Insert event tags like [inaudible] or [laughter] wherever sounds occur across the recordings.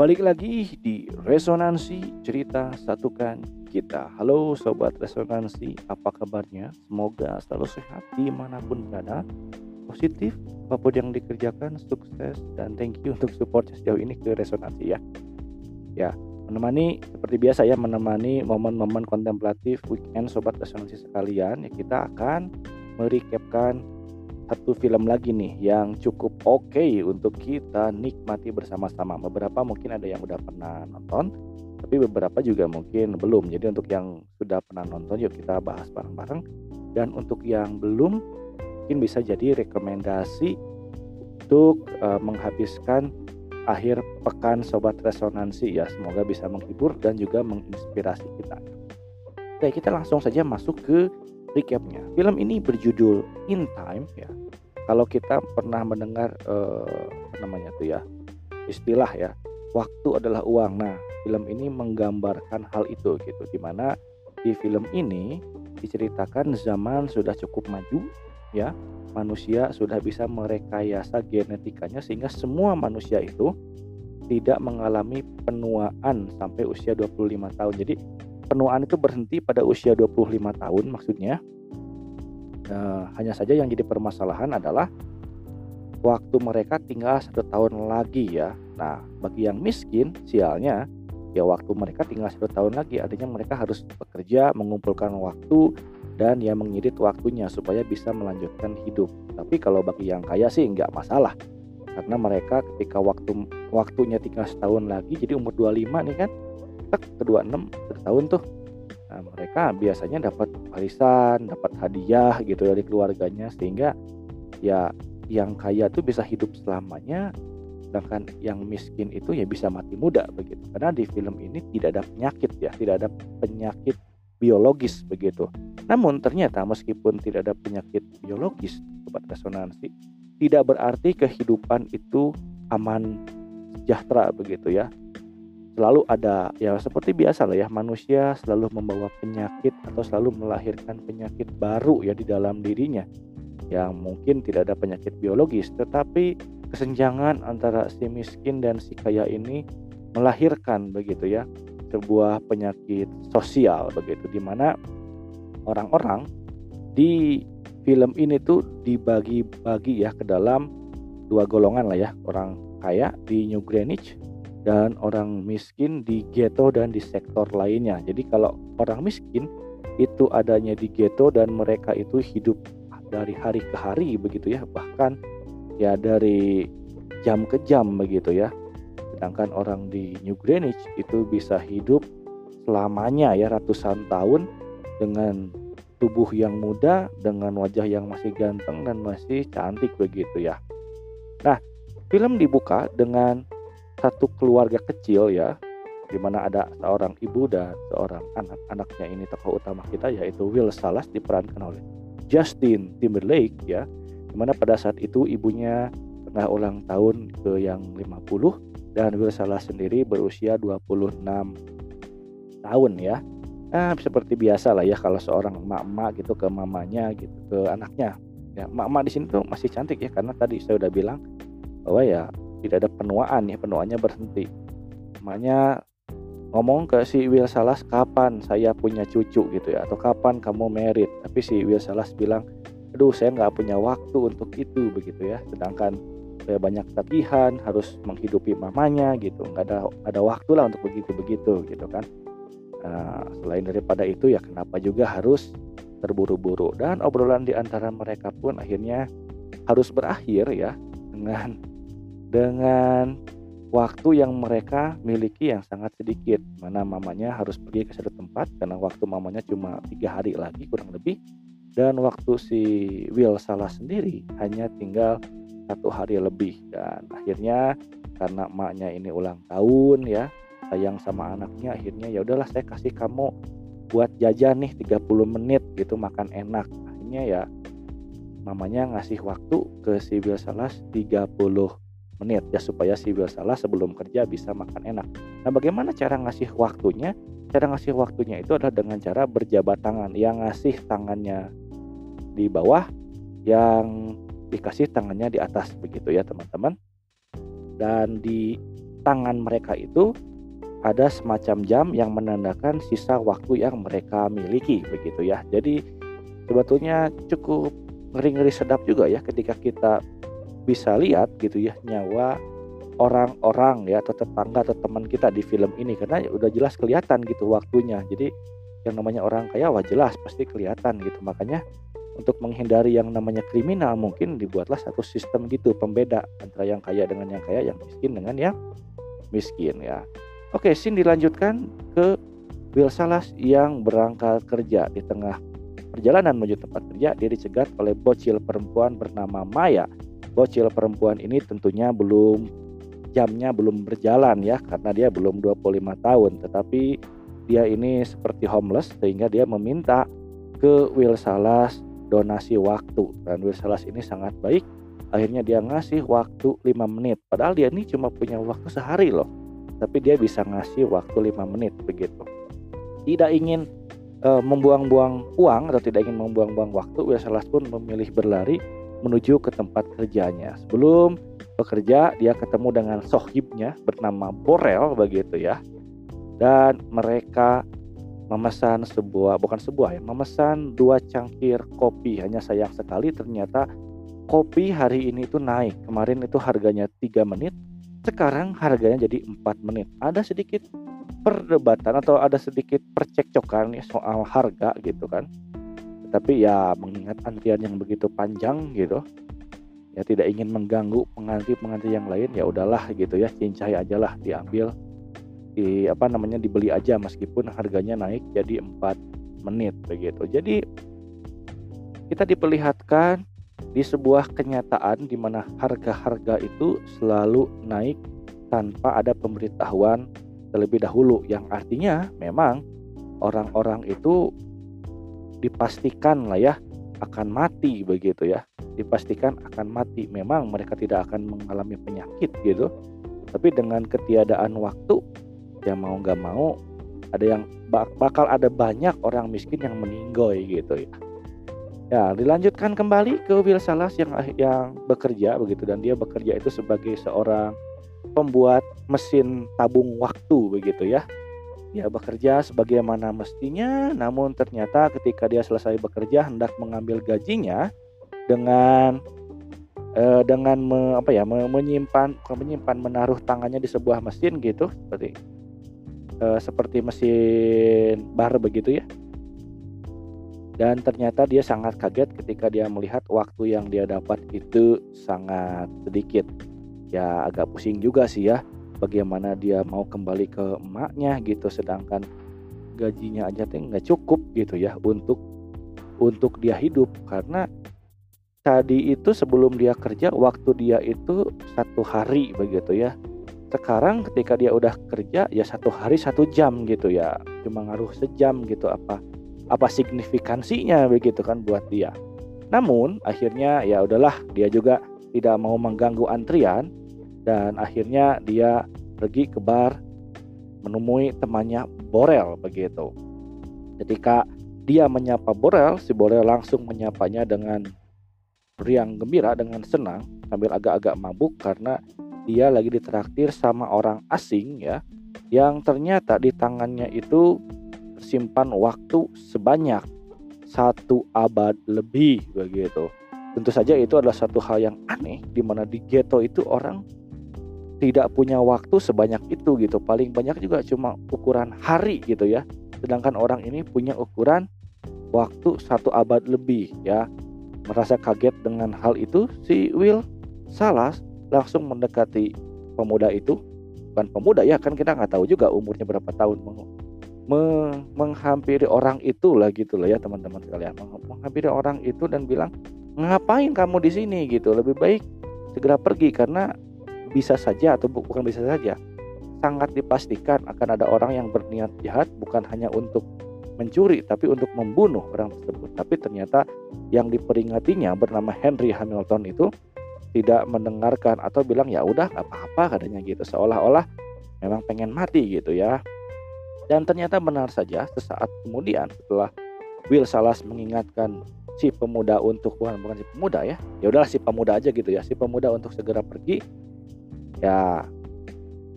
Balik lagi di Resonansi Cerita Satukan Kita. Halo Sobat Resonansi, apa kabarnya? Semoga selalu sehat di mana pun berada. Positif, apa pun yang dikerjakan, sukses Dan thank you untuk support sejauh ini ke Resonansi ya. Ya, menemani seperti biasa ya Menemani momen-momen kontemplatif weekend Sobat Resonansi sekalian ya Kita akan merecapkan satu film lagi nih yang cukup oke okay untuk kita nikmati bersama-sama. Beberapa mungkin ada yang udah pernah nonton, tapi beberapa juga mungkin belum. Jadi untuk yang sudah pernah nonton yuk kita bahas bareng-bareng. Dan untuk yang belum mungkin bisa jadi rekomendasi untuk uh, menghabiskan akhir pekan sobat resonansi ya. Semoga bisa menghibur dan juga menginspirasi kita. Oke, kita langsung saja masuk ke recapnya. Film ini berjudul In Time ya. Kalau kita pernah mendengar eh, namanya tuh ya istilah ya waktu adalah uang. Nah film ini menggambarkan hal itu gitu. Di mana di film ini diceritakan zaman sudah cukup maju ya manusia sudah bisa merekayasa genetikanya sehingga semua manusia itu tidak mengalami penuaan sampai usia 25 tahun. Jadi penuaan itu berhenti pada usia 25 tahun maksudnya. Nah, hanya saja yang jadi permasalahan adalah waktu mereka tinggal satu tahun lagi ya. Nah, bagi yang miskin, sialnya ya waktu mereka tinggal satu tahun lagi, artinya mereka harus bekerja, mengumpulkan waktu, dan ya mengirit waktunya supaya bisa melanjutkan hidup. Tapi kalau bagi yang kaya sih nggak masalah, karena mereka ketika waktu waktunya tinggal setahun lagi, jadi umur 25 nih kan, tek ke 26 tahun tuh. Nah, mereka biasanya dapat warisan dapat hadiah gitu dari keluarganya sehingga ya yang kaya tuh bisa hidup selamanya sedangkan yang miskin itu ya bisa mati muda begitu. Karena di film ini tidak ada penyakit ya tidak ada penyakit biologis begitu. Namun ternyata meskipun tidak ada penyakit biologis sobat resonansi tidak berarti kehidupan itu aman sejahtera begitu ya selalu ada ya seperti biasa lah ya manusia selalu membawa penyakit atau selalu melahirkan penyakit baru ya di dalam dirinya. Yang mungkin tidak ada penyakit biologis tetapi kesenjangan antara si miskin dan si kaya ini melahirkan begitu ya sebuah penyakit sosial begitu di mana orang-orang di film ini tuh dibagi-bagi ya ke dalam dua golongan lah ya orang kaya di New Greenwich dan orang miskin di ghetto dan di sektor lainnya. Jadi kalau orang miskin itu adanya di ghetto dan mereka itu hidup dari hari ke hari begitu ya, bahkan ya dari jam ke jam begitu ya. Sedangkan orang di New Greenwich itu bisa hidup selamanya ya ratusan tahun dengan tubuh yang muda dengan wajah yang masih ganteng dan masih cantik begitu ya. Nah, film dibuka dengan satu keluarga kecil ya di mana ada seorang ibu dan seorang anak-anaknya ini tokoh utama kita yaitu Will Salas diperankan oleh Justin Timberlake ya di mana pada saat itu ibunya tengah ulang tahun ke yang 50 dan Will Salas sendiri berusia 26 tahun ya. Nah, seperti biasa lah ya kalau seorang emak-emak gitu ke mamanya gitu ke anaknya. Ya emak-emak di sini tuh masih cantik ya karena tadi saya udah bilang bahwa ya tidak ada penuaan ya penuaannya berhenti. Makanya ngomong ke si Will Salas kapan saya punya cucu? gitu ya atau kapan kamu merit tapi si Will Salas bilang aduh saya nggak punya waktu untuk itu begitu ya. Sedangkan saya banyak tagihan harus menghidupi mamanya gitu. Nggak ada ada waktu lah untuk begitu begitu gitu kan. Nah, selain daripada itu ya kenapa juga harus terburu-buru? Dan obrolan di antara mereka pun akhirnya harus berakhir ya dengan dengan waktu yang mereka miliki yang sangat sedikit. Mana mamanya harus pergi ke satu tempat karena waktu mamanya cuma tiga hari lagi kurang lebih. Dan waktu si Will salah sendiri hanya tinggal satu hari lebih. Dan akhirnya karena emaknya ini ulang tahun ya sayang sama anaknya akhirnya ya udahlah saya kasih kamu buat jajan nih 30 menit gitu makan enak. Akhirnya ya mamanya ngasih waktu ke si Will Salas 30 menit ya supaya si salah sebelum kerja bisa makan enak. Nah, bagaimana cara ngasih waktunya? Cara ngasih waktunya itu adalah dengan cara berjabat tangan. Yang ngasih tangannya di bawah, yang dikasih tangannya di atas begitu ya, teman-teman. Dan di tangan mereka itu ada semacam jam yang menandakan sisa waktu yang mereka miliki begitu ya. Jadi sebetulnya cukup ngeri-ngeri sedap juga ya ketika kita bisa lihat gitu ya nyawa orang-orang ya atau tetangga atau teman kita di film ini karena udah jelas kelihatan gitu waktunya. Jadi yang namanya orang kaya wah jelas pasti kelihatan gitu. Makanya untuk menghindari yang namanya kriminal mungkin dibuatlah satu sistem gitu pembeda antara yang kaya dengan yang kaya, yang miskin dengan yang miskin ya. Oke, sin dilanjutkan ke Will Salas yang berangkat kerja di tengah perjalanan menuju tempat kerja dia dicegat oleh bocil perempuan bernama Maya. Bocil perempuan ini tentunya belum jamnya belum berjalan ya karena dia belum 25 tahun. Tetapi dia ini seperti homeless sehingga dia meminta ke Will Salas donasi waktu. Dan Will Salas ini sangat baik. Akhirnya dia ngasih waktu 5 menit. Padahal dia ini cuma punya waktu sehari loh. Tapi dia bisa ngasih waktu 5 menit begitu. Tidak ingin uh, membuang-buang uang atau tidak ingin membuang-buang waktu Will Salas pun memilih berlari menuju ke tempat kerjanya. Sebelum bekerja dia ketemu dengan sohibnya bernama Borel begitu ya. Dan mereka memesan sebuah bukan sebuah ya memesan dua cangkir kopi. Hanya sayang sekali ternyata kopi hari ini itu naik. Kemarin itu harganya 3 menit sekarang harganya jadi 4 menit. Ada sedikit perdebatan atau ada sedikit percekcokan ya soal harga gitu kan tapi ya mengingat antrian yang begitu panjang gitu ya tidak ingin mengganggu pengantin-pengantin yang lain ya udahlah gitu ya cincai aja lah diambil di apa namanya dibeli aja meskipun harganya naik jadi 4 menit begitu. Jadi kita diperlihatkan di sebuah kenyataan di mana harga-harga itu selalu naik tanpa ada pemberitahuan terlebih dahulu yang artinya memang orang-orang itu dipastikan lah ya akan mati begitu ya dipastikan akan mati memang mereka tidak akan mengalami penyakit gitu tapi dengan ketiadaan waktu ya mau nggak mau ada yang bakal ada banyak orang miskin yang meninggoy gitu ya. Ya, dilanjutkan kembali ke Will Salas yang yang bekerja begitu dan dia bekerja itu sebagai seorang pembuat mesin tabung waktu begitu ya. Dia bekerja sebagaimana mestinya, namun ternyata ketika dia selesai bekerja hendak mengambil gajinya dengan eh, dengan me, apa ya menyimpan menyimpan menaruh tangannya di sebuah mesin gitu seperti uh, seperti mesin bar begitu ya. Dan ternyata dia sangat kaget ketika dia melihat waktu yang dia dapat itu sangat sedikit. Ya agak pusing juga sih ya bagaimana dia mau kembali ke emaknya gitu sedangkan gajinya aja tuh nggak cukup gitu ya untuk untuk dia hidup. Karena tadi itu sebelum dia kerja waktu dia itu satu hari begitu ya. Sekarang ketika dia udah kerja ya satu hari satu jam gitu ya. Cuma ngaruh sejam gitu apa apa signifikansinya begitu kan buat dia. Namun akhirnya ya udahlah dia juga tidak mau mengganggu antrian dan akhirnya dia pergi ke bar menemui temannya Borel begitu ketika dia menyapa Borel si Borel langsung menyapanya dengan riang gembira dengan senang sambil agak-agak mabuk karena dia lagi ditraktir sama orang asing ya yang ternyata di tangannya itu tersimpan waktu sebanyak satu abad lebih begitu. Tentu saja itu adalah satu hal yang aneh di mana di ghetto itu orang tidak punya waktu sebanyak itu gitu. Paling banyak juga cuma ukuran hari gitu ya. Sedangkan orang ini punya ukuran waktu satu abad lebih ya. Merasa kaget dengan hal itu si Will Salas langsung mendekati pemuda itu bukan pemuda ya kan kita nggak tahu juga umurnya berapa tahun meng, meng, menghampiri orang itu lah gitu lah ya teman-teman sekalian menghampiri orang itu dan bilang ngapain kamu di sini gitu lebih baik segera pergi karena bisa saja atau bukan bisa saja sangat dipastikan akan ada orang yang berniat jahat bukan hanya untuk mencuri tapi untuk membunuh orang tersebut. Tapi ternyata yang diperingatinya bernama Henry Hamilton itu tidak mendengarkan atau bilang ya udah nggak apa-apa katanya gitu. Seolah-olah memang pengen mati gitu ya. Dan ternyata benar saja sesaat kemudian setelah Will Salas mengingatkan si pemuda untuk bukan bukan si pemuda ya. Ya udahlah si pemuda aja gitu ya. Si pemuda untuk segera pergi ya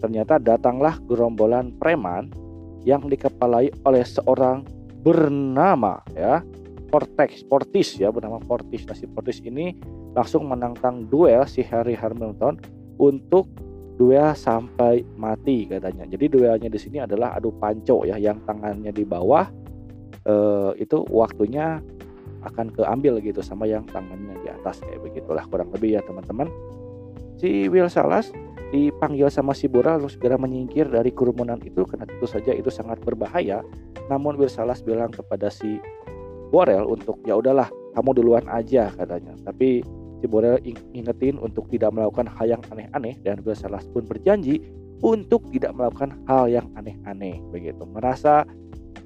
ternyata datanglah gerombolan preman yang dikepalai oleh seorang bernama ya Portex Portis ya bernama Portis. Nah si Portis ini langsung menantang duel si Harry Hamilton untuk duel sampai mati katanya. Jadi duelnya di sini adalah adu panco ya yang tangannya di bawah eh, itu waktunya akan keambil gitu sama yang tangannya di atas kayak begitulah kurang lebih ya teman-teman. Si Will Salas dipanggil sama si Bora lalu segera menyingkir dari kerumunan itu karena tentu saja itu sangat berbahaya. Namun Will Salas bilang kepada si Borel untuk ya udahlah kamu duluan aja katanya. Tapi si Borel ingetin untuk tidak melakukan hal yang aneh-aneh dan Will Salas pun berjanji untuk tidak melakukan hal yang aneh-aneh begitu. Merasa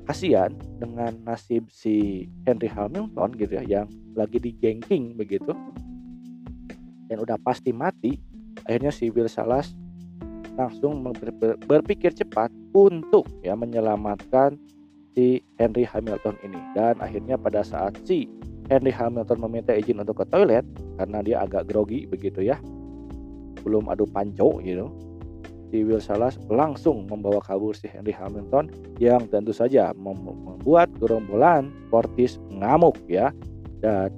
kasihan dengan nasib si Henry Hamilton gitu ya yang lagi di gengking begitu dan udah pasti mati akhirnya si Salas langsung berpikir cepat untuk ya menyelamatkan si Henry Hamilton ini. Dan akhirnya pada saat si Henry Hamilton meminta izin untuk ke toilet karena dia agak grogi begitu ya belum adu panco gitu si Will Salas langsung membawa kabur si Henry Hamilton yang tentu saja membuat gerombolan Portis ngamuk ya. Dan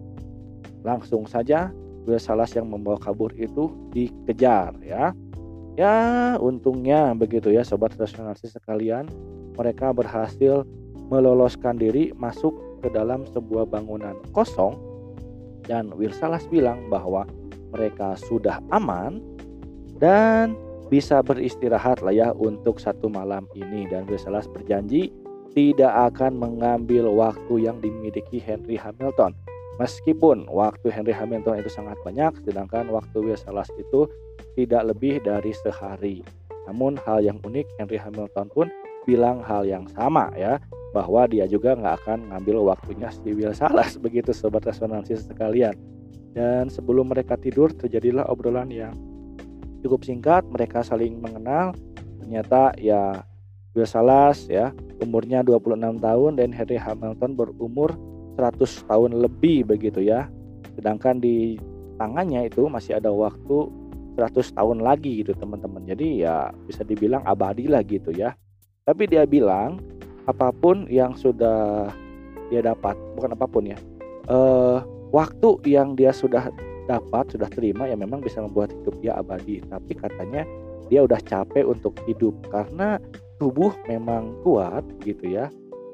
langsung saja Will Salas yang membawa kabur itu dikejar ya. Ya untungnya begitu ya sobat rasionalisi sekalian. Mereka berhasil meloloskan diri masuk ke dalam sebuah bangunan kosong. Dan Will Salas bilang bahwa mereka sudah aman dan bisa beristirahat lah ya untuk satu malam ini. Dan Will Salas berjanji tidak akan mengambil waktu yang dimiliki Henry Hamilton Meskipun waktu Henry Hamilton itu sangat banyak, sedangkan waktu Will Salas itu tidak lebih dari sehari. Namun hal yang unik Henry Hamilton pun bilang hal yang sama ya, bahwa dia juga nggak akan ngambil waktunya si Will Salas [laughs] begitu sobat resonansi sekalian. Dan sebelum mereka tidur terjadilah obrolan yang cukup singkat, mereka saling mengenal. Ternyata ya Will Salas ya umurnya 26 tahun dan Henry Hamilton berumur 100 tahun lebih begitu ya. Sedangkan di tangannya itu masih ada waktu 100 tahun lagi gitu teman-teman. Jadi ya bisa dibilang abadi lah gitu ya. Tapi dia bilang apa pun yang sudah dia dapat, bukan apa pun ya. Eh waktu yang dia sudah dapat, sudah terima ya memang bisa membuat hidup dia abadi. Tapi katanya dia udah capek untuk hidup karena tubuh memang kuat gitu ya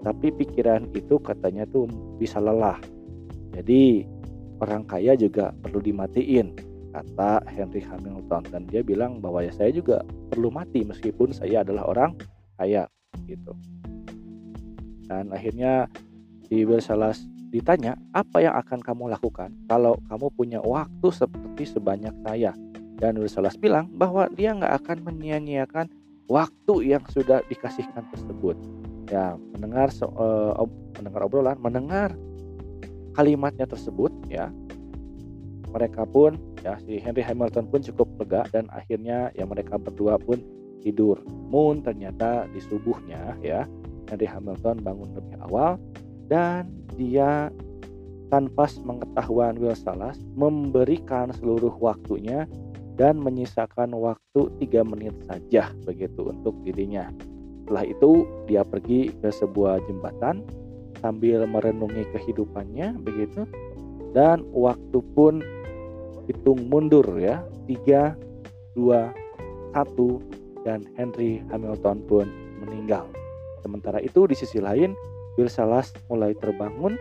tapi pikiran itu katanya tuh bisa lelah. Jadi orang kaya juga perlu dimatiin kata Henry Hamilton dan dia bilang bahwa ya saya juga perlu mati meskipun saya adalah orang kaya gitu. Dan akhirnya di Salas ditanya apa yang akan kamu lakukan kalau kamu punya waktu seperti sebanyak saya dan Salas bilang bahwa dia nggak akan menyia-nyiakan waktu yang sudah dikasihkan tersebut ya mendengar so, uh, mendengar obrolan mendengar kalimatnya tersebut ya mereka pun ya si Henry Hamilton pun cukup lega dan akhirnya ya mereka berdua pun tidur. Moon ternyata di subuhnya ya Henry Hamilton bangun lebih awal dan dia tanpa pengetahuan Will Salas memberikan seluruh waktunya dan menyisakan waktu tiga menit saja begitu untuk dirinya setelah itu dia pergi ke sebuah jembatan sambil merenungi kehidupannya begitu dan waktu pun hitung mundur ya 3 2 1 dan Henry Hamilton pun meninggal. Sementara itu di sisi lain Bill Salas mulai terbangun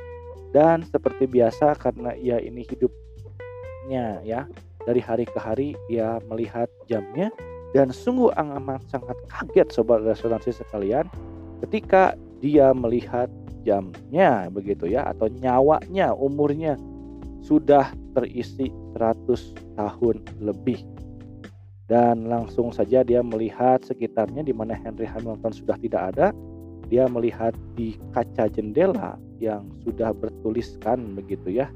dan seperti biasa karena ia ini hidupnya ya dari hari ke hari ia melihat jamnya dan sungguh amat sangat kaget sobat resonansi sekalian ketika dia melihat jamnya begitu ya atau nyawanya umurnya sudah terisi 100 tahun lebih. Dan langsung saja dia melihat sekitarnya di mana Henry Hamilton sudah tidak ada dia melihat di kaca jendela yang sudah bertuliskan begitu ya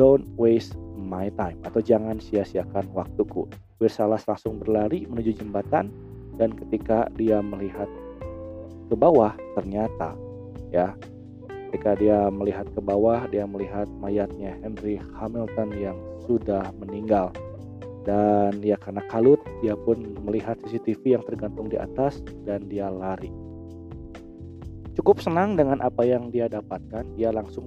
don't waste my time atau jangan sia-siakan waktuku Bersalas langsung berlari menuju jembatan dan ketika dia melihat ke bawah ternyata ya ketika dia melihat ke bawah dia melihat mayatnya Henry Hamilton yang sudah meninggal. Dan ya karena kalut dia pun melihat CCTV yang tergantung di atas dan dia lari. Cukup senang dengan apa yang dia dapatkan. Dia langsung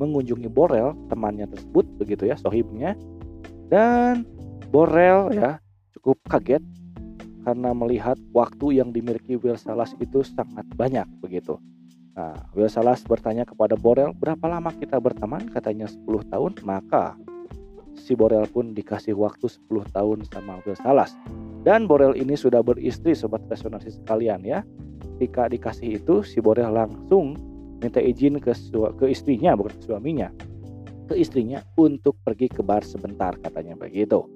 mengunjungi Borel temannya tersebut begitu ya sohibnya. Dan Borel ya cukup kaget karena melihat waktu yang dimiliki Will Salas itu sangat banyak begitu Nah, Will Salas bertanya kepada Borel, berapa lama kita berteman? Katanya 10 tahun. Maka si Borel pun dikasih waktu 10 tahun sama Will Salas. Dan Borel ini sudah beristri sobat resonansi sekalian ya. Ketika dikasih itu si Borel langsung minta izin ke ke istrinya bukan ke suaminya. Ke istrinya untuk pergi ke bar sebentar katanya begitu.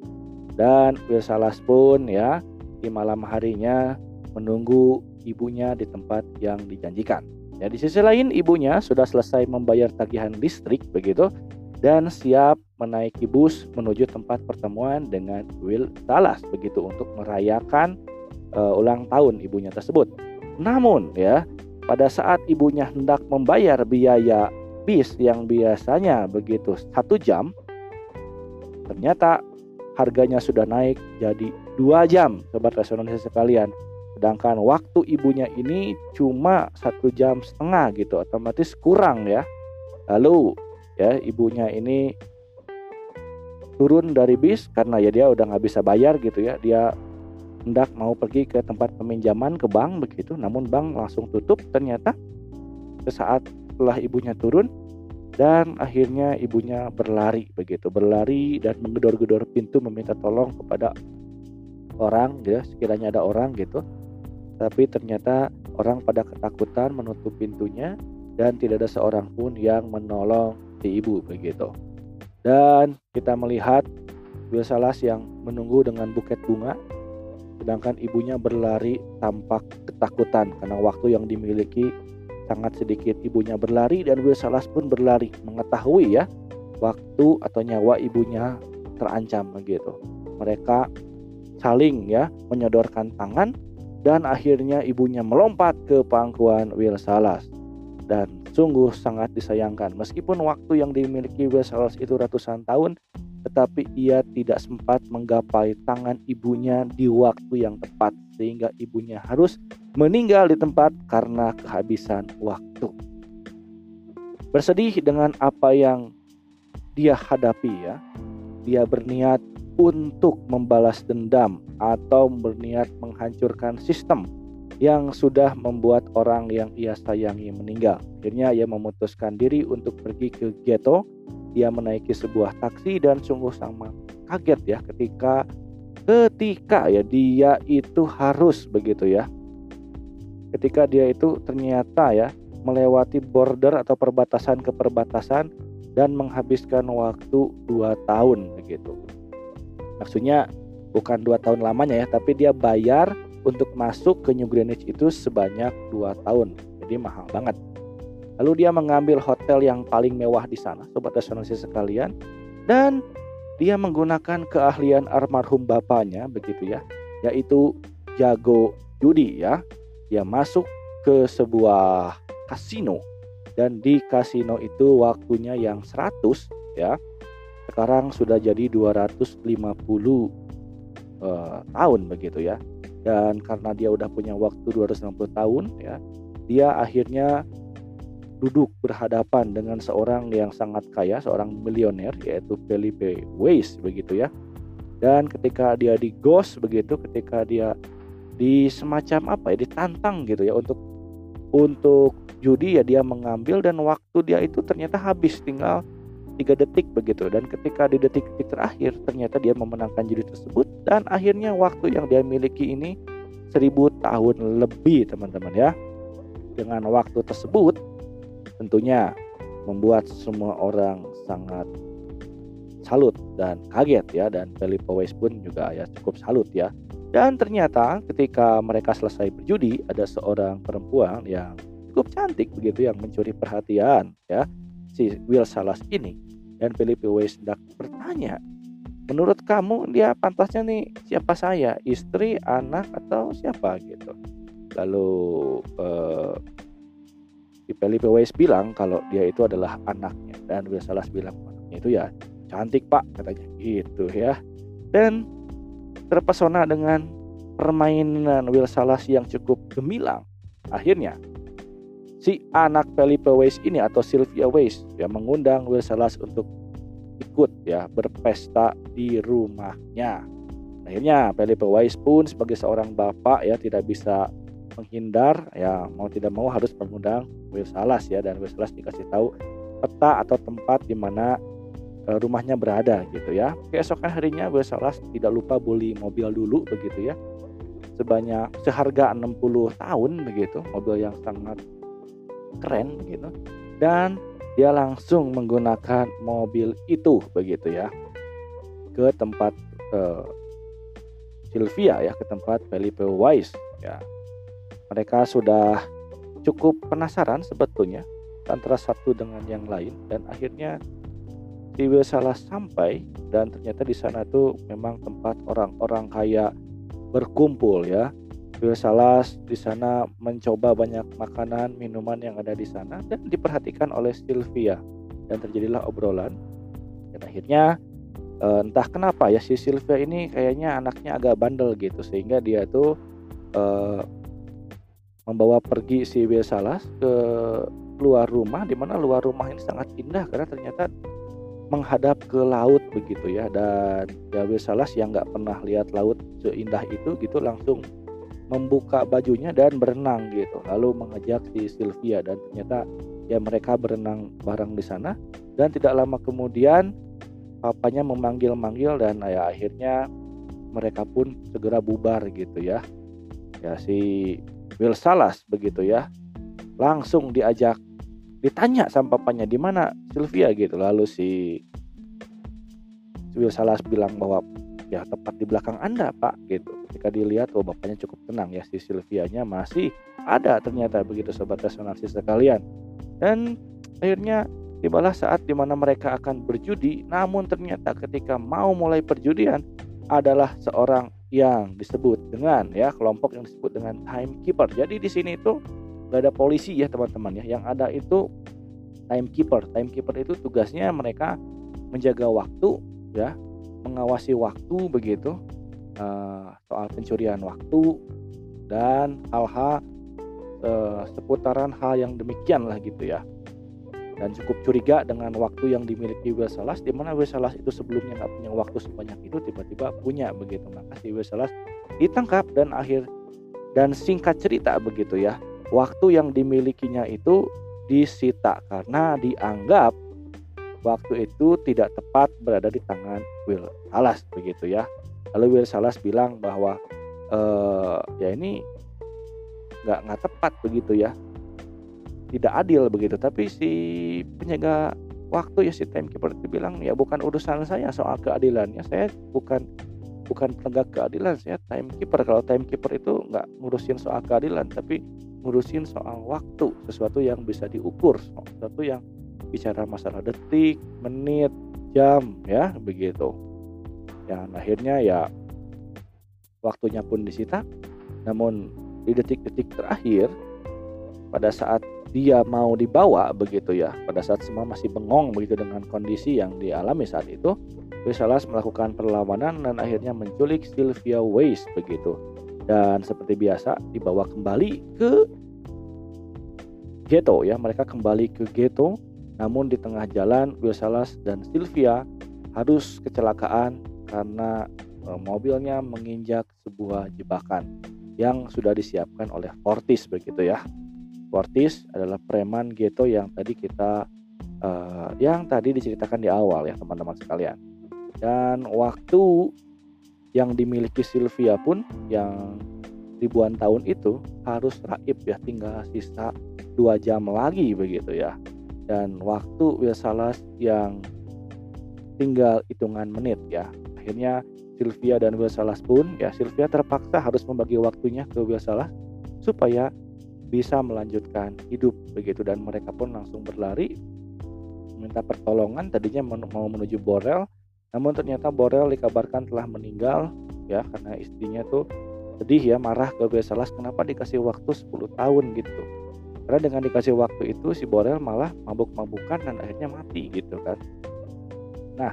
Dan Will Salas pun ya di malam harinya menunggu ibunya di tempat yang dijanjikan. Ya, di sisi lain ibunya sudah selesai membayar tagihan listrik begitu dan siap menaiki bus menuju tempat pertemuan dengan Will Salas begitu untuk merayakan uh, ulang tahun ibunya tersebut. Namun ya, pada saat ibunya hendak membayar biaya bis yang biasanya begitu satu jam, ternyata harganya sudah naik jadi dua jam, sobat resonansi sekalian. Sedangkan waktu ibunya ini cuma satu jam setengah gitu otomatis kurang ya. Lalu ya ibunya ini turun dari bis karena ya dia udah nggak bisa bayar gitu ya. Dia hendak mau pergi ke tempat peminjaman ke bank begitu namun bank langsung tutup ternyata. Sesaat setelah ibunya turun dan akhirnya ibunya berlari begitu. Berlari dan menggedor-gedor pintu meminta tolong kepada orang ya. Sekiranya ada orang gitu. Tapi ternyata orang pada ketakutan menutup pintunya dan tidak ada seorang pun yang menolong si ibu begitu. Dan kita melihat Will Salas yang menunggu dengan buket bunga sedangkan ibunya berlari tampak ketakutan karena waktu yang dimiliki sangat sedikit ibunya berlari dan Will Salas pun berlari mengetahui ya waktu atau nyawa ibunya terancam begitu. Mereka saling ya menyodorkan tangan dan akhirnya ibunya melompat ke pangkuan Will Salas dan sungguh sangat disayangkan meskipun waktu yang dimiliki Will Salas itu ratusan tahun tetapi ia tidak sempat menggapai tangan ibunya di waktu yang tepat sehingga ibunya harus meninggal di tempat karena kehabisan waktu bersedih dengan apa yang dia hadapi ya dia berniat untuk membalas dendam atau berniat menghancurkan sistem yang sudah membuat orang yang ia sayangi meninggal. Akhirnya ia memutuskan diri untuk pergi ke ghetto. Ia menaiki sebuah taksi dan sungguh sama kaget ya ketika ketika ya dia itu harus begitu ya. Ketika dia itu ternyata ya melewati border atau perbatasan ke perbatasan dan menghabiskan waktu dua tahun begitu. Maksudnya bukan dua tahun lamanya ya, tapi dia bayar untuk masuk ke New Greenwich itu sebanyak dua tahun. Jadi mahal banget. Lalu dia mengambil hotel yang paling mewah di sana, sobat resonansi sekalian, dan dia menggunakan keahlian almarhum bapaknya begitu ya, yaitu jago judi ya. Dia masuk ke sebuah kasino. Dan di kasino itu waktunya yang 100 ya. Sekarang sudah jadi 250 uh, tahun begitu ya. Dan karena dia udah punya waktu 260 tahun ya dia akhirnya duduk berhadapan dengan seorang yang sangat kaya seorang milioner yaitu Felipe Weiss begitu ya. Dan ketika dia di ghost begitu ketika dia di semacam apa ya ditantang gitu ya untuk untuk judi ya dia mengambil dan waktu dia itu ternyata habis tinggal tiga detik begitu. Dan ketika di detik-detik terakhir ternyata dia memenangkan judi tersebut dan akhirnya waktu yang dia miliki ini seribu tahun lebih teman-teman ya. Dengan waktu tersebut tentunya membuat semua orang sangat salut dan kaget ya dan Felipe Weiss pun juga ya cukup salut ya dan ternyata ketika mereka selesai berjudi ada seorang perempuan yang cukup cantik begitu yang mencuri perhatian ya si Will Salas ini. Dan Felipe hendak bertanya, menurut kamu dia pantasnya nih siapa saya, istri, anak atau siapa? Gitu. Lalu uh, Felipe Weiss bilang kalau dia itu adalah anaknya. Dan Will Salas bilang anaknya itu ya cantik pak katanya. Gitu ya. Dan terpesona dengan permainan Will Salas yang cukup gemilang. Akhirnya si anak Felipe Weiss ini atau Sylvia Weiss yang mengundang Will Salas untuk ikut ya berpesta di rumahnya. Akhirnya Felipe Weiss pun sebagai seorang bapak ya tidak bisa menghindar ya mau tidak mau harus mengundang Will Salas ya dan Will Salas dikasih tahu peta atau tempat di mana rumahnya berada gitu ya. Keesokan harinya Will Salas tidak lupa beli mobil dulu begitu ya. Sebanyak seharga 60 tahun begitu, mobil yang sangat keren begitu. Dan dia langsung menggunakan mobil itu begitu ya ke tempat uh, Sylvia ya ke tempat Felipe Weiss ya mereka sudah cukup penasaran sebetulnya antara satu dengan yang lain dan akhirnya Will salah sampai dan ternyata di sana tuh memang tempat orang-orang kaya berkumpul ya. Salas di sana mencoba banyak makanan, minuman yang ada di sana dan diperhatikan oleh Sylvia. Dan terjadilah obrolan. Dan akhirnya eh, entah kenapa ya si Sylvia ini kayaknya anaknya agak bandel gitu sehingga dia tuh uh, membawa pergi si Salas ke luar rumah di mana luar rumah ini sangat indah karena ternyata menghadap ke laut begitu ya. Dan ya Salas yang nggak pernah lihat laut seindah itu gitu langsung membuka bajunya dan berenang gitu. Lalu mengajak si Sylvia dan ternyata ya mereka berenang bareng di sana. Dan tidak lama kemudian papanya memanggil-manggil dan ya akhirnya mereka pun segera bubar gitu ya. Ya si Will Salas begitu ya. Langsung diajak ditanya sama papanya di mana Sylvia? Gitu. Lalu si Will Salas bilang bahwa ya tepat di belakang Anda Pak. Gitu. Ketika dilihat oh bapaknya cukup tenang ya si Sylvianya masih ada ternyata. Begitu sobat resonansi sekalian. Dan akhirnya tibalah saat di mana mereka akan berjudi. Namun ternyata ketika mau mulai perjudian adalah seorang yang disebut dengan ya kelompok yang disebut dengan timekeeper. Jadi di sini itu gak ada polisi ya teman-teman ya. Yang ada itu timekeeper. Timekeeper itu tugasnya mereka menjaga waktu ya. Mengawasi waktu begitu. Uh, soal pencurian waktu dan hal-hal uh, seputaran hal yang demikian lah gitu ya. Dan cukup curiga dengan waktu yang dimiliki Wesalas di mana Wesalas itu sebelumnya nggak punya waktu sebanyak itu tiba-tiba punya begitu. Maka si Wesalas ditangkap dan akhir dan singkat cerita begitu ya waktu yang dimilikinya itu disita karena dianggap waktu itu tidak tepat berada di tangan Will Salas begitu ya. Lalu Will Salas bilang bahwa e, ya ini nggak nggak tepat begitu ya, tidak adil begitu. Tapi si penjaga waktu ya si timekeeper itu bilang ya bukan urusan saya soal keadilannya, saya bukan bukan penegak keadilan, saya timekeeper. Kalau timekeeper itu nggak ngurusin soal keadilan, tapi ngurusin soal waktu, sesuatu yang bisa diukur, sesuatu yang bicara masalah detik, menit, jam ya begitu. Ya akhirnya ya waktunya pun disita. Namun di detik-detik terakhir pada saat dia mau dibawa begitu ya, pada saat semua masih bengong begitu dengan kondisi yang dialami saat itu, Salas melakukan perlawanan dan akhirnya menculik Sylvia Weiss begitu. Dan seperti biasa dibawa kembali ke ghetto ya, mereka kembali ke ghetto namun di tengah jalan Wilsalas dan Sylvia harus kecelakaan karena e, mobilnya menginjak sebuah jebakan yang sudah disiapkan oleh Fortis begitu ya. Fortis adalah preman ghetto yang tadi kita uh, yang tadi diceritakan di awal ya teman-teman sekalian. Dan waktu yang dimiliki Sylvia pun yang ribuan tahun itu harus raib ya tinggal sisa dua jam lagi begitu ya dan waktu Wilsalas yang tinggal hitungan menit ya. Akhirnya Sylvia dan Wilsalas pun ya Sylvia terpaksa harus membagi waktunya ke Wilsalas supaya bisa melanjutkan hidup begitu dan mereka pun langsung berlari minta pertolongan tadinya mau menuju Borel namun ternyata Borel dikabarkan telah meninggal ya karena istrinya tuh sedih ya marah ke Wilsalas kenapa dikasih waktu 10 tahun? gitu. Karena dengan dikasih waktu itu si Borel malah mabuk-mabukan dan akhirnya mati gitu kan. Nah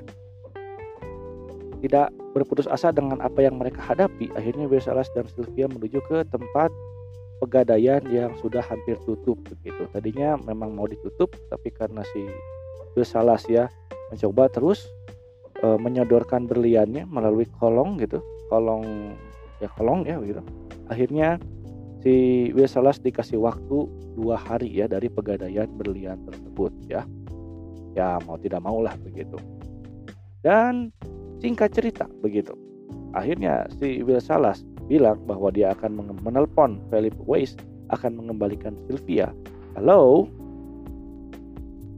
tidak berputus asa dengan apa yang mereka hadapi, akhirnya Versailles dan Sylvia menuju ke tempat pegadaian yang sudah hampir tutup begitu. Tadinya memang mau ditutup, tapi karena si Versailles ya mencoba terus e, menyodorkan berliannya melalui kolong gitu, kolong ya kolong ya begitu. Akhirnya si Versailles dikasih waktu dua hari ya dari pegadaian berlian tersebut ya. Ya mau tidak mau lah begitu. Dan Singkat cerita begitu. Akhirnya si Will Salas bilang bahwa dia akan menelpon Philip Weiss akan mengembalikan Sylvia. Halo,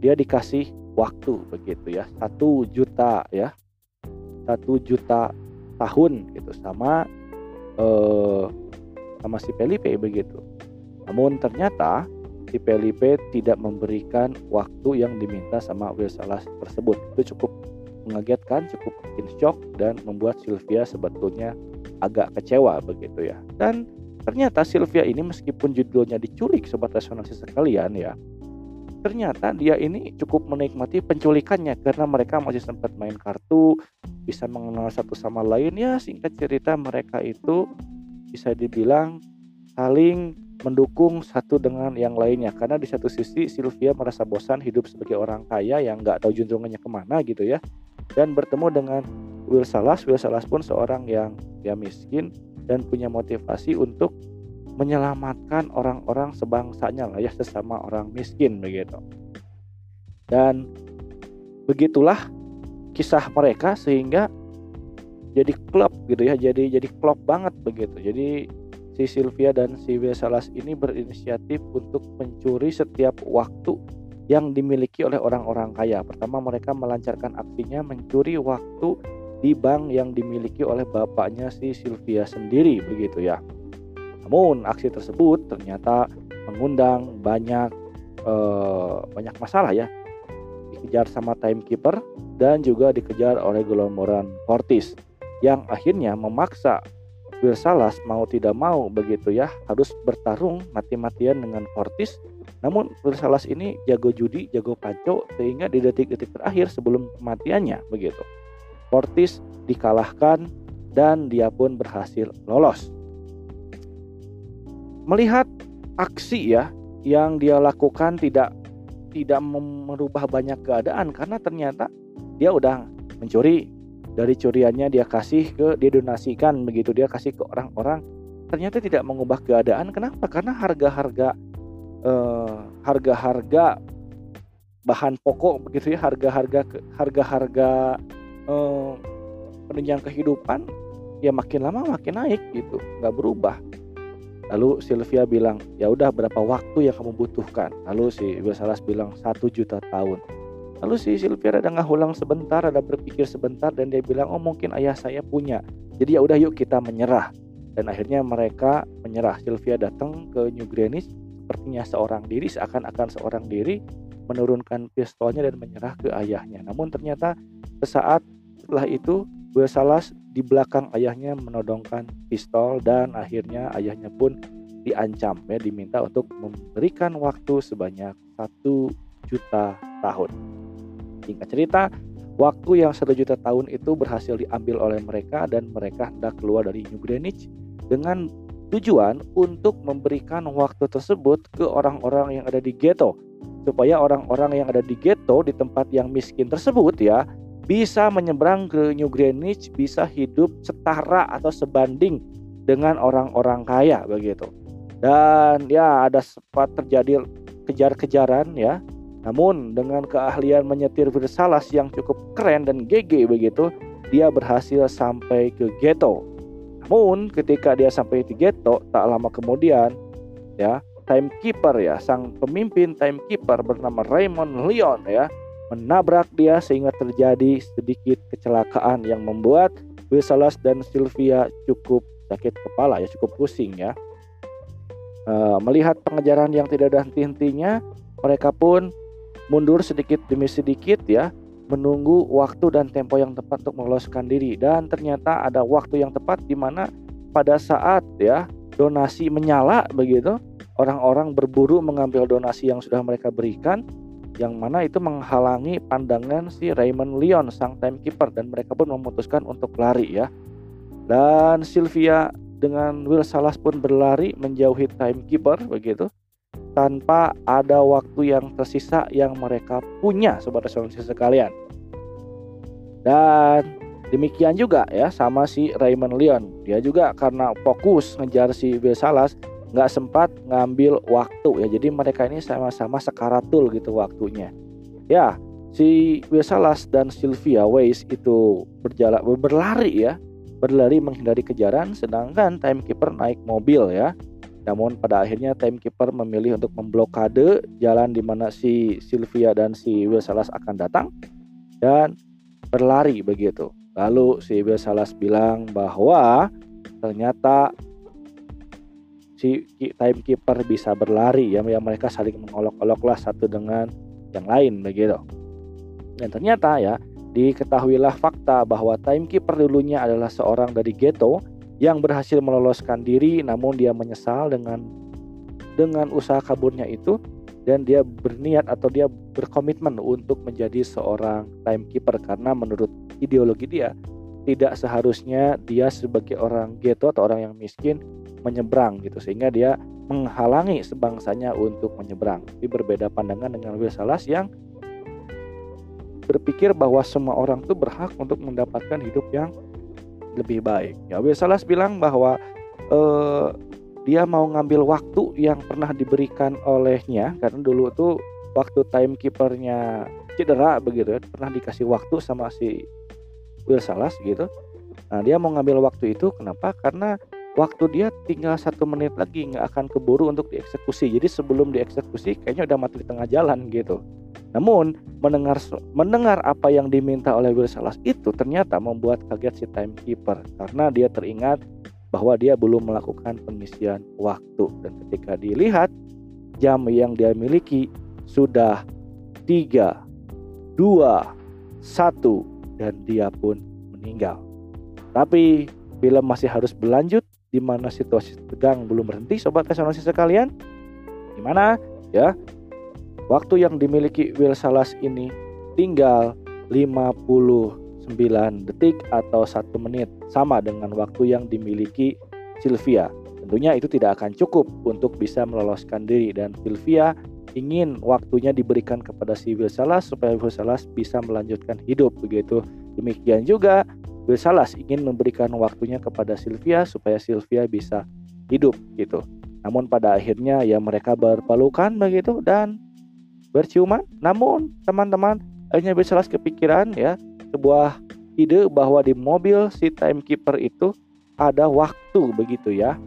dia dikasih waktu begitu ya satu juta ya satu juta tahun gitu sama eh, sama si Felipe begitu. Namun ternyata si Felipe tidak memberikan waktu yang diminta sama Will Salas tersebut. Itu cukup mengagetkan, cukup bikin shock dan membuat Sylvia sebetulnya agak kecewa begitu ya. Dan ternyata Sylvia ini meskipun judulnya diculik sobat resonansi sekalian ya, ternyata dia ini cukup menikmati penculikannya karena mereka masih sempat main kartu, bisa mengenal satu sama lain ya. Singkat cerita mereka itu bisa dibilang saling mendukung satu dengan yang lainnya karena di satu sisi Sylvia merasa bosan hidup sebagai orang kaya yang nggak tahu juntrungannya ke mana gitu ya dan bertemu dengan Will Salas. Will Salas pun seorang yang ya miskin dan punya motivasi untuk menyelamatkan orang-orang sebangsanya lah ya sesama orang miskin begitu. Dan begitulah kisah mereka sehingga jadi klub gitu ya, jadi jadi klub banget begitu. Jadi si Sylvia dan si Will Salas ini berinisiatif untuk mencuri setiap waktu yang dimiliki oleh orang-orang kaya. Pertama, mereka melancarkan aksinya mencuri waktu di bank yang dimiliki oleh bapaknya si Sylvia sendiri, begitu ya. Namun, aksi tersebut ternyata mengundang banyak eh, banyak masalah ya. Dikejar sama timekeeper dan juga dikejar oleh gelombang Cortis yang akhirnya memaksa Salas mau tidak mau begitu ya harus bertarung mati-matian dengan Cortis namun Salas ini jago judi, jago panco sehingga di detik-detik terakhir sebelum kematiannya begitu. Cortis dikalahkan dan dia pun berhasil lolos. Melihat aksi ya yang dia lakukan tidak tidak merubah banyak keadaan karena ternyata dia udah mencuri. Dari curiannya dia kasih ke dia donasikan begitu dia kasih ke orang-orang. Ternyata tidak mengubah keadaan. Kenapa? Karena harga-harga eh, harga-harga bahan pokok begitu ya harga-harga harga-harga eh, penunjang kehidupan ya makin lama makin naik gitu nggak berubah lalu Sylvia bilang ya udah berapa waktu yang kamu butuhkan lalu si Salas bilang satu juta tahun Lalu si Sylvia ada ngahulang sebentar, ada berpikir sebentar dan dia bilang, "Oh, mungkin ayah saya punya." Jadi ya udah yuk kita menyerah. Dan akhirnya mereka menyerah. Sylvia datang ke New Greenwich sepertinya seorang diri, seakan-akan seorang diri menurunkan pistolnya dan menyerah ke ayahnya. Namun ternyata sesaat setelah itu Will Salas di belakang ayahnya menodongkan pistol dan akhirnya ayahnya pun diancam ya diminta untuk memberikan waktu sebanyak satu juta tahun. Singkat cerita, waktu yang satu juta tahun itu berhasil diambil oleh mereka dan mereka hendak keluar dari New Greenwich dengan tujuan untuk memberikan waktu tersebut ke orang-orang yang ada di ghetto supaya orang-orang yang ada di ghetto di tempat yang miskin tersebut ya bisa menyeberang ke New Greenwich bisa hidup setara atau sebanding dengan orang-orang kaya begitu dan ya ada sempat terjadi kejar-kejaran ya namun dengan keahlian menyetir Versailles yang cukup keren dan GG begitu, dia berhasil sampai ke ghetto. Namun ketika dia sampai di ghetto, tak lama kemudian ya timekeeper ya sang pemimpin timekeeper bernama Raymond Leon ya menabrak dia sehingga terjadi sedikit kecelakaan yang membuat Versailles dan Sylvia cukup sakit kepala ya cukup pusing ya. Uh, melihat pengejaran yang tidak ada henti-hentinya, mereka pun mundur sedikit demi sedikit ya menunggu waktu dan tempo yang tepat untuk meloloskan diri dan ternyata ada waktu yang tepat di mana pada saat ya donasi menyala begitu orang-orang berburu mengambil donasi yang sudah mereka berikan yang mana itu menghalangi pandangan si Raymond Leon sang timekeeper dan mereka pun memutuskan untuk lari ya. Dan Sylvia dengan Will Salas pun berlari menjauhi timekeeper begitu tanpa ada waktu yang tersisa yang mereka punya sobat resonansi sekalian. Dan demikian juga ya sama si Raymond Leon. Dia juga karena fokus ngejar si Will Salas nggak sempat ngambil waktu ya. Jadi mereka ini sama-sama sekaratul gitu waktunya. Ya, si Will Salas dan Sylvia Weiss itu berjalan berlari ya berlari menghindari kejaran sedangkan timekeeper naik mobil ya namun pada akhirnya timekeeper memilih untuk memblokade jalan di mana si Sylvia dan si Will Salas akan datang dan berlari begitu. Lalu si Will Salas bilang bahwa ternyata si timekeeper bisa berlari ya yang mereka saling mengolok-olok lah satu dengan yang lain begitu. Dan ternyata ya diketahuilah fakta bahwa timekeeper dulunya adalah seorang dari ghetto yang berhasil meloloskan diri namun dia menyesal dengan dengan usaha kaburnya itu dan dia berniat atau dia berkomitmen untuk menjadi seorang timekeeper karena menurut ideologi dia tidak seharusnya dia sebagai orang ghetto atau orang yang miskin menyeberang gitu sehingga dia menghalangi sebangsanya untuk menyeberang. Tapi berbeda pandangan dengan Will Salas yang berpikir bahwa semua orang itu berhak untuk mendapatkan hidup yang lebih baik. Ya, Salas bilang bahwa uh, dia mau ngambil waktu yang pernah diberikan olehnya karena dulu tuh waktu timekeepernya cedera begitu ya pernah dikasih waktu sama si Will Salas gitu. Nah dia mau ngambil waktu itu kenapa? Karena waktu dia tinggal satu menit lagi nggak akan keburu untuk dieksekusi. Jadi sebelum dieksekusi kayaknya udah mati di tengah jalan gitu. Namun mendengar mendengar apa yang diminta oleh Will Salas itu ternyata membuat kaget si timekeeper karena dia teringat bahwa dia belum melakukan pengisian waktu dan ketika dilihat jam yang dia miliki sudah tiga, dua, satu dan dia pun meninggal. Tapi film masih harus berlanjut di mana situasi tegang belum berhenti sobat resonansi sekalian. Gimana? Ya, Waktu yang dimiliki Will Salas ini tinggal 59 detik atau satu menit sama dengan waktu yang dimiliki Sylvia. Tentunya itu tidak akan cukup untuk bisa meloloskan diri dan Sylvia ingin waktunya diberikan kepada si Will Salas supaya Will Salas bisa melanjutkan hidup begitu. Demikian juga Will Salas ingin memberikan waktunya kepada Sylvia supaya Sylvia bisa hidup gitu. Namun pada akhirnya ya mereka berpelukan begitu dan berciuman. Namun teman-teman akhirnya bisa kepikiran ya sebuah ide bahwa di mobil si timekeeper itu ada waktu begitu ya.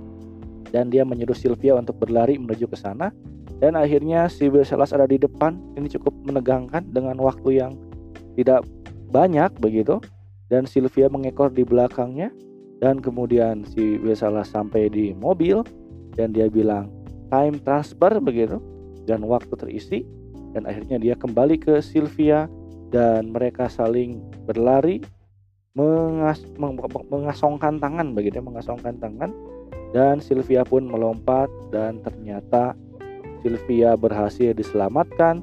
Dan dia menyuruh Sylvia untuk berlari menuju ke sana dan akhirnya si Bersalas ada di depan. Ini cukup menegangkan dengan waktu yang tidak banyak begitu. Dan Sylvia mengekor di belakangnya. Dan kemudian si Bersalas sampai di mobil. Dan dia bilang time transfer begitu. Dan waktu terisi. Dan akhirnya dia kembali ke Sylvia. Dan mereka saling berlari. Mengas mengasongkan tangan begitu mengasongkan tangan. Dan Sylvia pun melompat. Dan ternyata Sylvia berhasil diselamatkan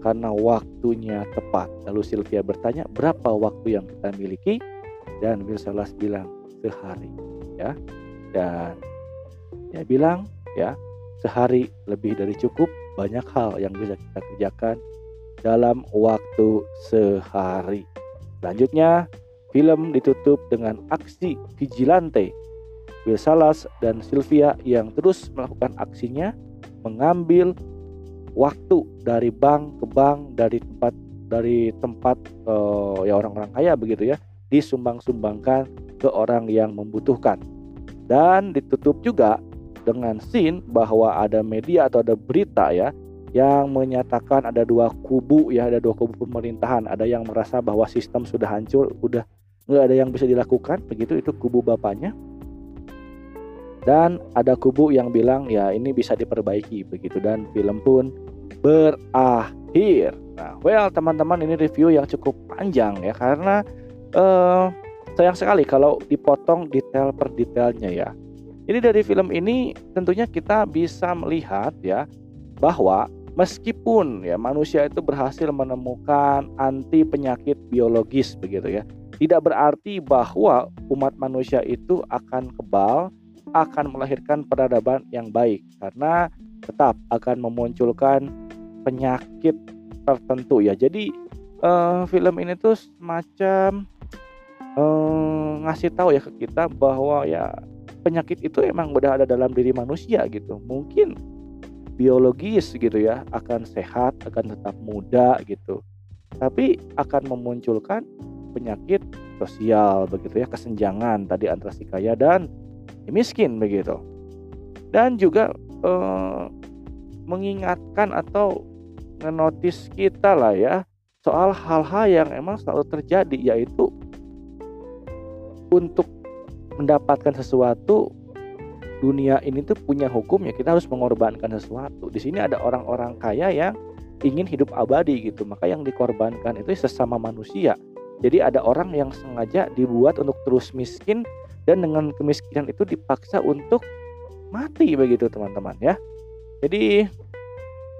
karena waktunya tepat. Lalu Sylvia bertanya, "Berapa waktu yang kita miliki?" Dan Wilsalas bilang, "Sehari." Ya. Dan dia bilang, "Ya, sehari lebih dari cukup banyak hal yang bisa kita kerjakan dalam waktu sehari. Selanjutnya, film ditutup dengan aksi vigilante. Will Salas dan Sylvia yang terus melakukan aksinya mengambil waktu dari bank ke bank dari tempat dari tempat uh, ya orang-orang kaya begitu ya disumbang-sumbangkan ke orang yang membutuhkan. Dan ditutup juga dengan scene bahwa ada media atau ada berita ya yang menyatakan ada dua kubu ya ada dua kubu pemerintahan. Ada yang merasa bahwa sistem sudah hancur udah nggak ada yang bisa dilakukan begitu itu kubu bapaknya dan ada kubu yang bilang ya ini bisa diperbaiki begitu. Dan film pun berakhir. Nah well teman-teman ini review yang cukup panjang ya karena uh, sayang sekali kalau dipotong detail per detailnya ya. Jadi dari film ini tentunya kita bisa melihat ya bahwa meskipun ya manusia itu berhasil menemukan anti penyakit biologis begitu ya tidak berarti bahwa umat manusia itu akan kebal akan melahirkan peradaban yang baik karena tetap akan memunculkan penyakit tertentu ya. Jadi uh, film ini tuh semacam uh, ngasih tahu ya ke kita bahwa ya penyakit itu emang udah ada dalam diri manusia gitu. Mungkin biologis gitu ya akan sehat akan tetap muda gitu. Tapi akan memunculkan penyakit sosial begitu ya kesenjangan tadi antara si kaya dan miskin begitu dan juga eh, mengingatkan atau ngenotis kita lah ya soal hal-hal yang emang selalu terjadi yaitu untuk mendapatkan sesuatu dunia ini tuh punya hukum ya kita harus mengorbankan sesuatu. Di sini ada orang-orang kaya yang ingin hidup abadi gitu, maka yang dikorbankan itu sesama manusia. Jadi ada orang yang sengaja dibuat untuk terus miskin dan dengan kemiskinan itu dipaksa untuk mati begitu teman-teman ya. Jadi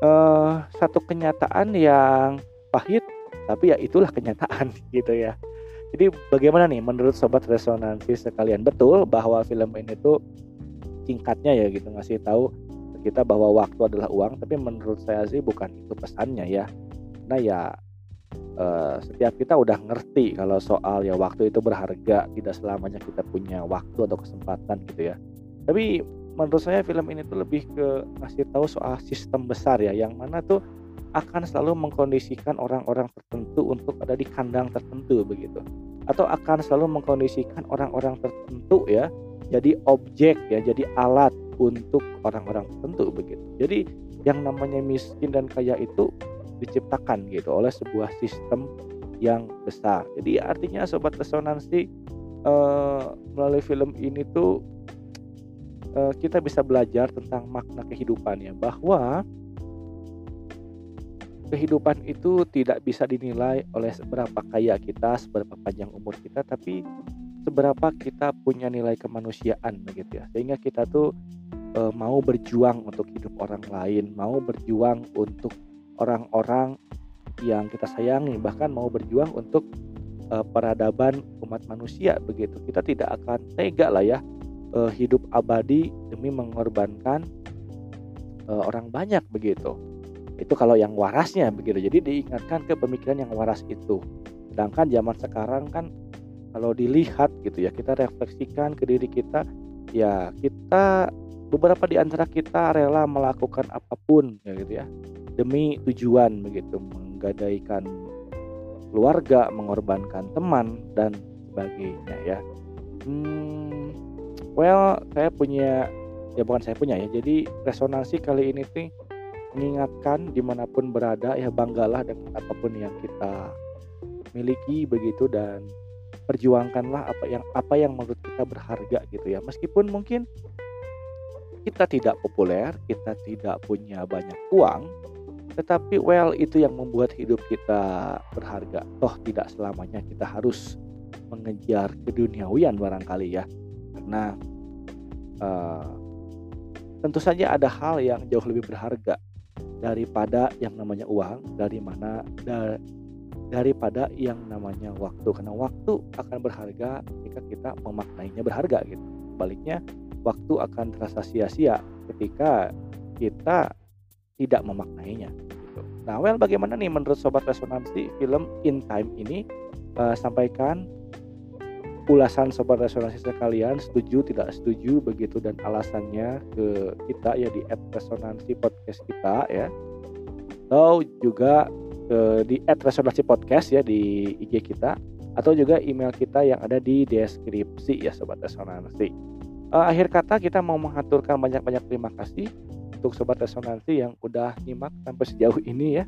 eh, satu kenyataan yang pahit tapi ya itulah kenyataan [laughs] gitu ya. Jadi bagaimana nih menurut sobat resonansi sekalian betul bahwa film ini tuh singkatnya ya gitu ngasih tahu kita bahwa waktu adalah uang tapi menurut saya sih bukan itu pesannya ya nah ya eh, setiap kita udah ngerti kalau soal ya waktu itu berharga tidak selamanya kita punya waktu atau kesempatan gitu ya. Tapi menurut saya film ini tuh lebih ke ngasih tahu soal sistem besar ya yang mana tuh akan selalu mengkondisikan orang-orang tertentu untuk ada di kandang tertentu begitu. Atau akan selalu mengkondisikan orang-orang tertentu ya jadi objek ya jadi alat untuk orang-orang tertentu begitu. Jadi yang namanya miskin dan kaya itu diciptakan gitu oleh sebuah sistem yang besar. Jadi artinya sobat resonansi uh, melalui film ini tuh uh, kita bisa belajar tentang makna kehidupan ya bahwa kehidupan itu tidak bisa dinilai oleh seberapa kaya kita, seberapa panjang umur kita, tapi seberapa kita punya nilai kemanusiaan begitu ya. Sehingga kita tuh e, mau berjuang untuk hidup orang lain mau berjuang untuk orang-orang yang kita sayangi bahkan mau berjuang untuk e, peradaban umat manusia begitu. Kita tidak akan tega lah ya e, hidup abadi demi mengorbankan e, orang banyak begitu. Itu kalau yang warasnya begitu. Jadi diingatkan ke pemikiran yang waras itu. Sedangkan zaman sekarang kan kalau dilihat gitu ya kita refleksikan ke diri kita ya kita beberapa di antara kita rela melakukan apa pun ya gitu ya. Demi tujuan begitu. Menggadaikan keluarga mengorbankan teman dan sebagainya ya. Hmm, well saya punya ya bukan saya punya ya. Jadi resonansi kali ini sih mengingatkan di mana pun berada ya banggalah dengan apa pun yang kita miliki begitu. Dan perjuangkanlah apa yang apa yang menurut kita berharga gitu ya. Meskipun mungkin kita tidak populer kita tidak punya banyak uang tetapi well itu yang membuat hidup kita berharga. Toh tidak selamanya kita harus mengejar keduniawian barangkali ya. Karena uh, tentu saja ada hal yang jauh lebih berharga daripada yang namanya uang dari mana daripada yang namanya waktu. Karena waktu akan berharga ketika kita memaknainya berharga gitu. Baliknya waktu akan terasa sia-sia ketika kita tidak memaknainya gitu. nah well bagaimana nih menurut sobat resonansi film In Time ini uh, sampaikan ulasan sobat resonansi sekalian setuju tidak setuju begitu dan alasannya ke kita ya di resonansi podcast kita ya atau juga uh, di @resonansi podcast ya di IG kita atau juga email kita yang ada di deskripsi ya sobat resonansi. Uh, akhir kata kita mau mengaturkan banyak-banyak terima kasih untuk sobat resonansi yang udah nyimak sampai sejauh ini ya.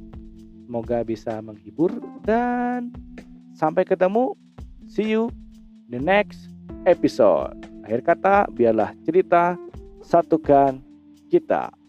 Semoga bisa menghibur dan sampai ketemu. See you the next episode. Akhir kata, biarlah cerita satukan kita.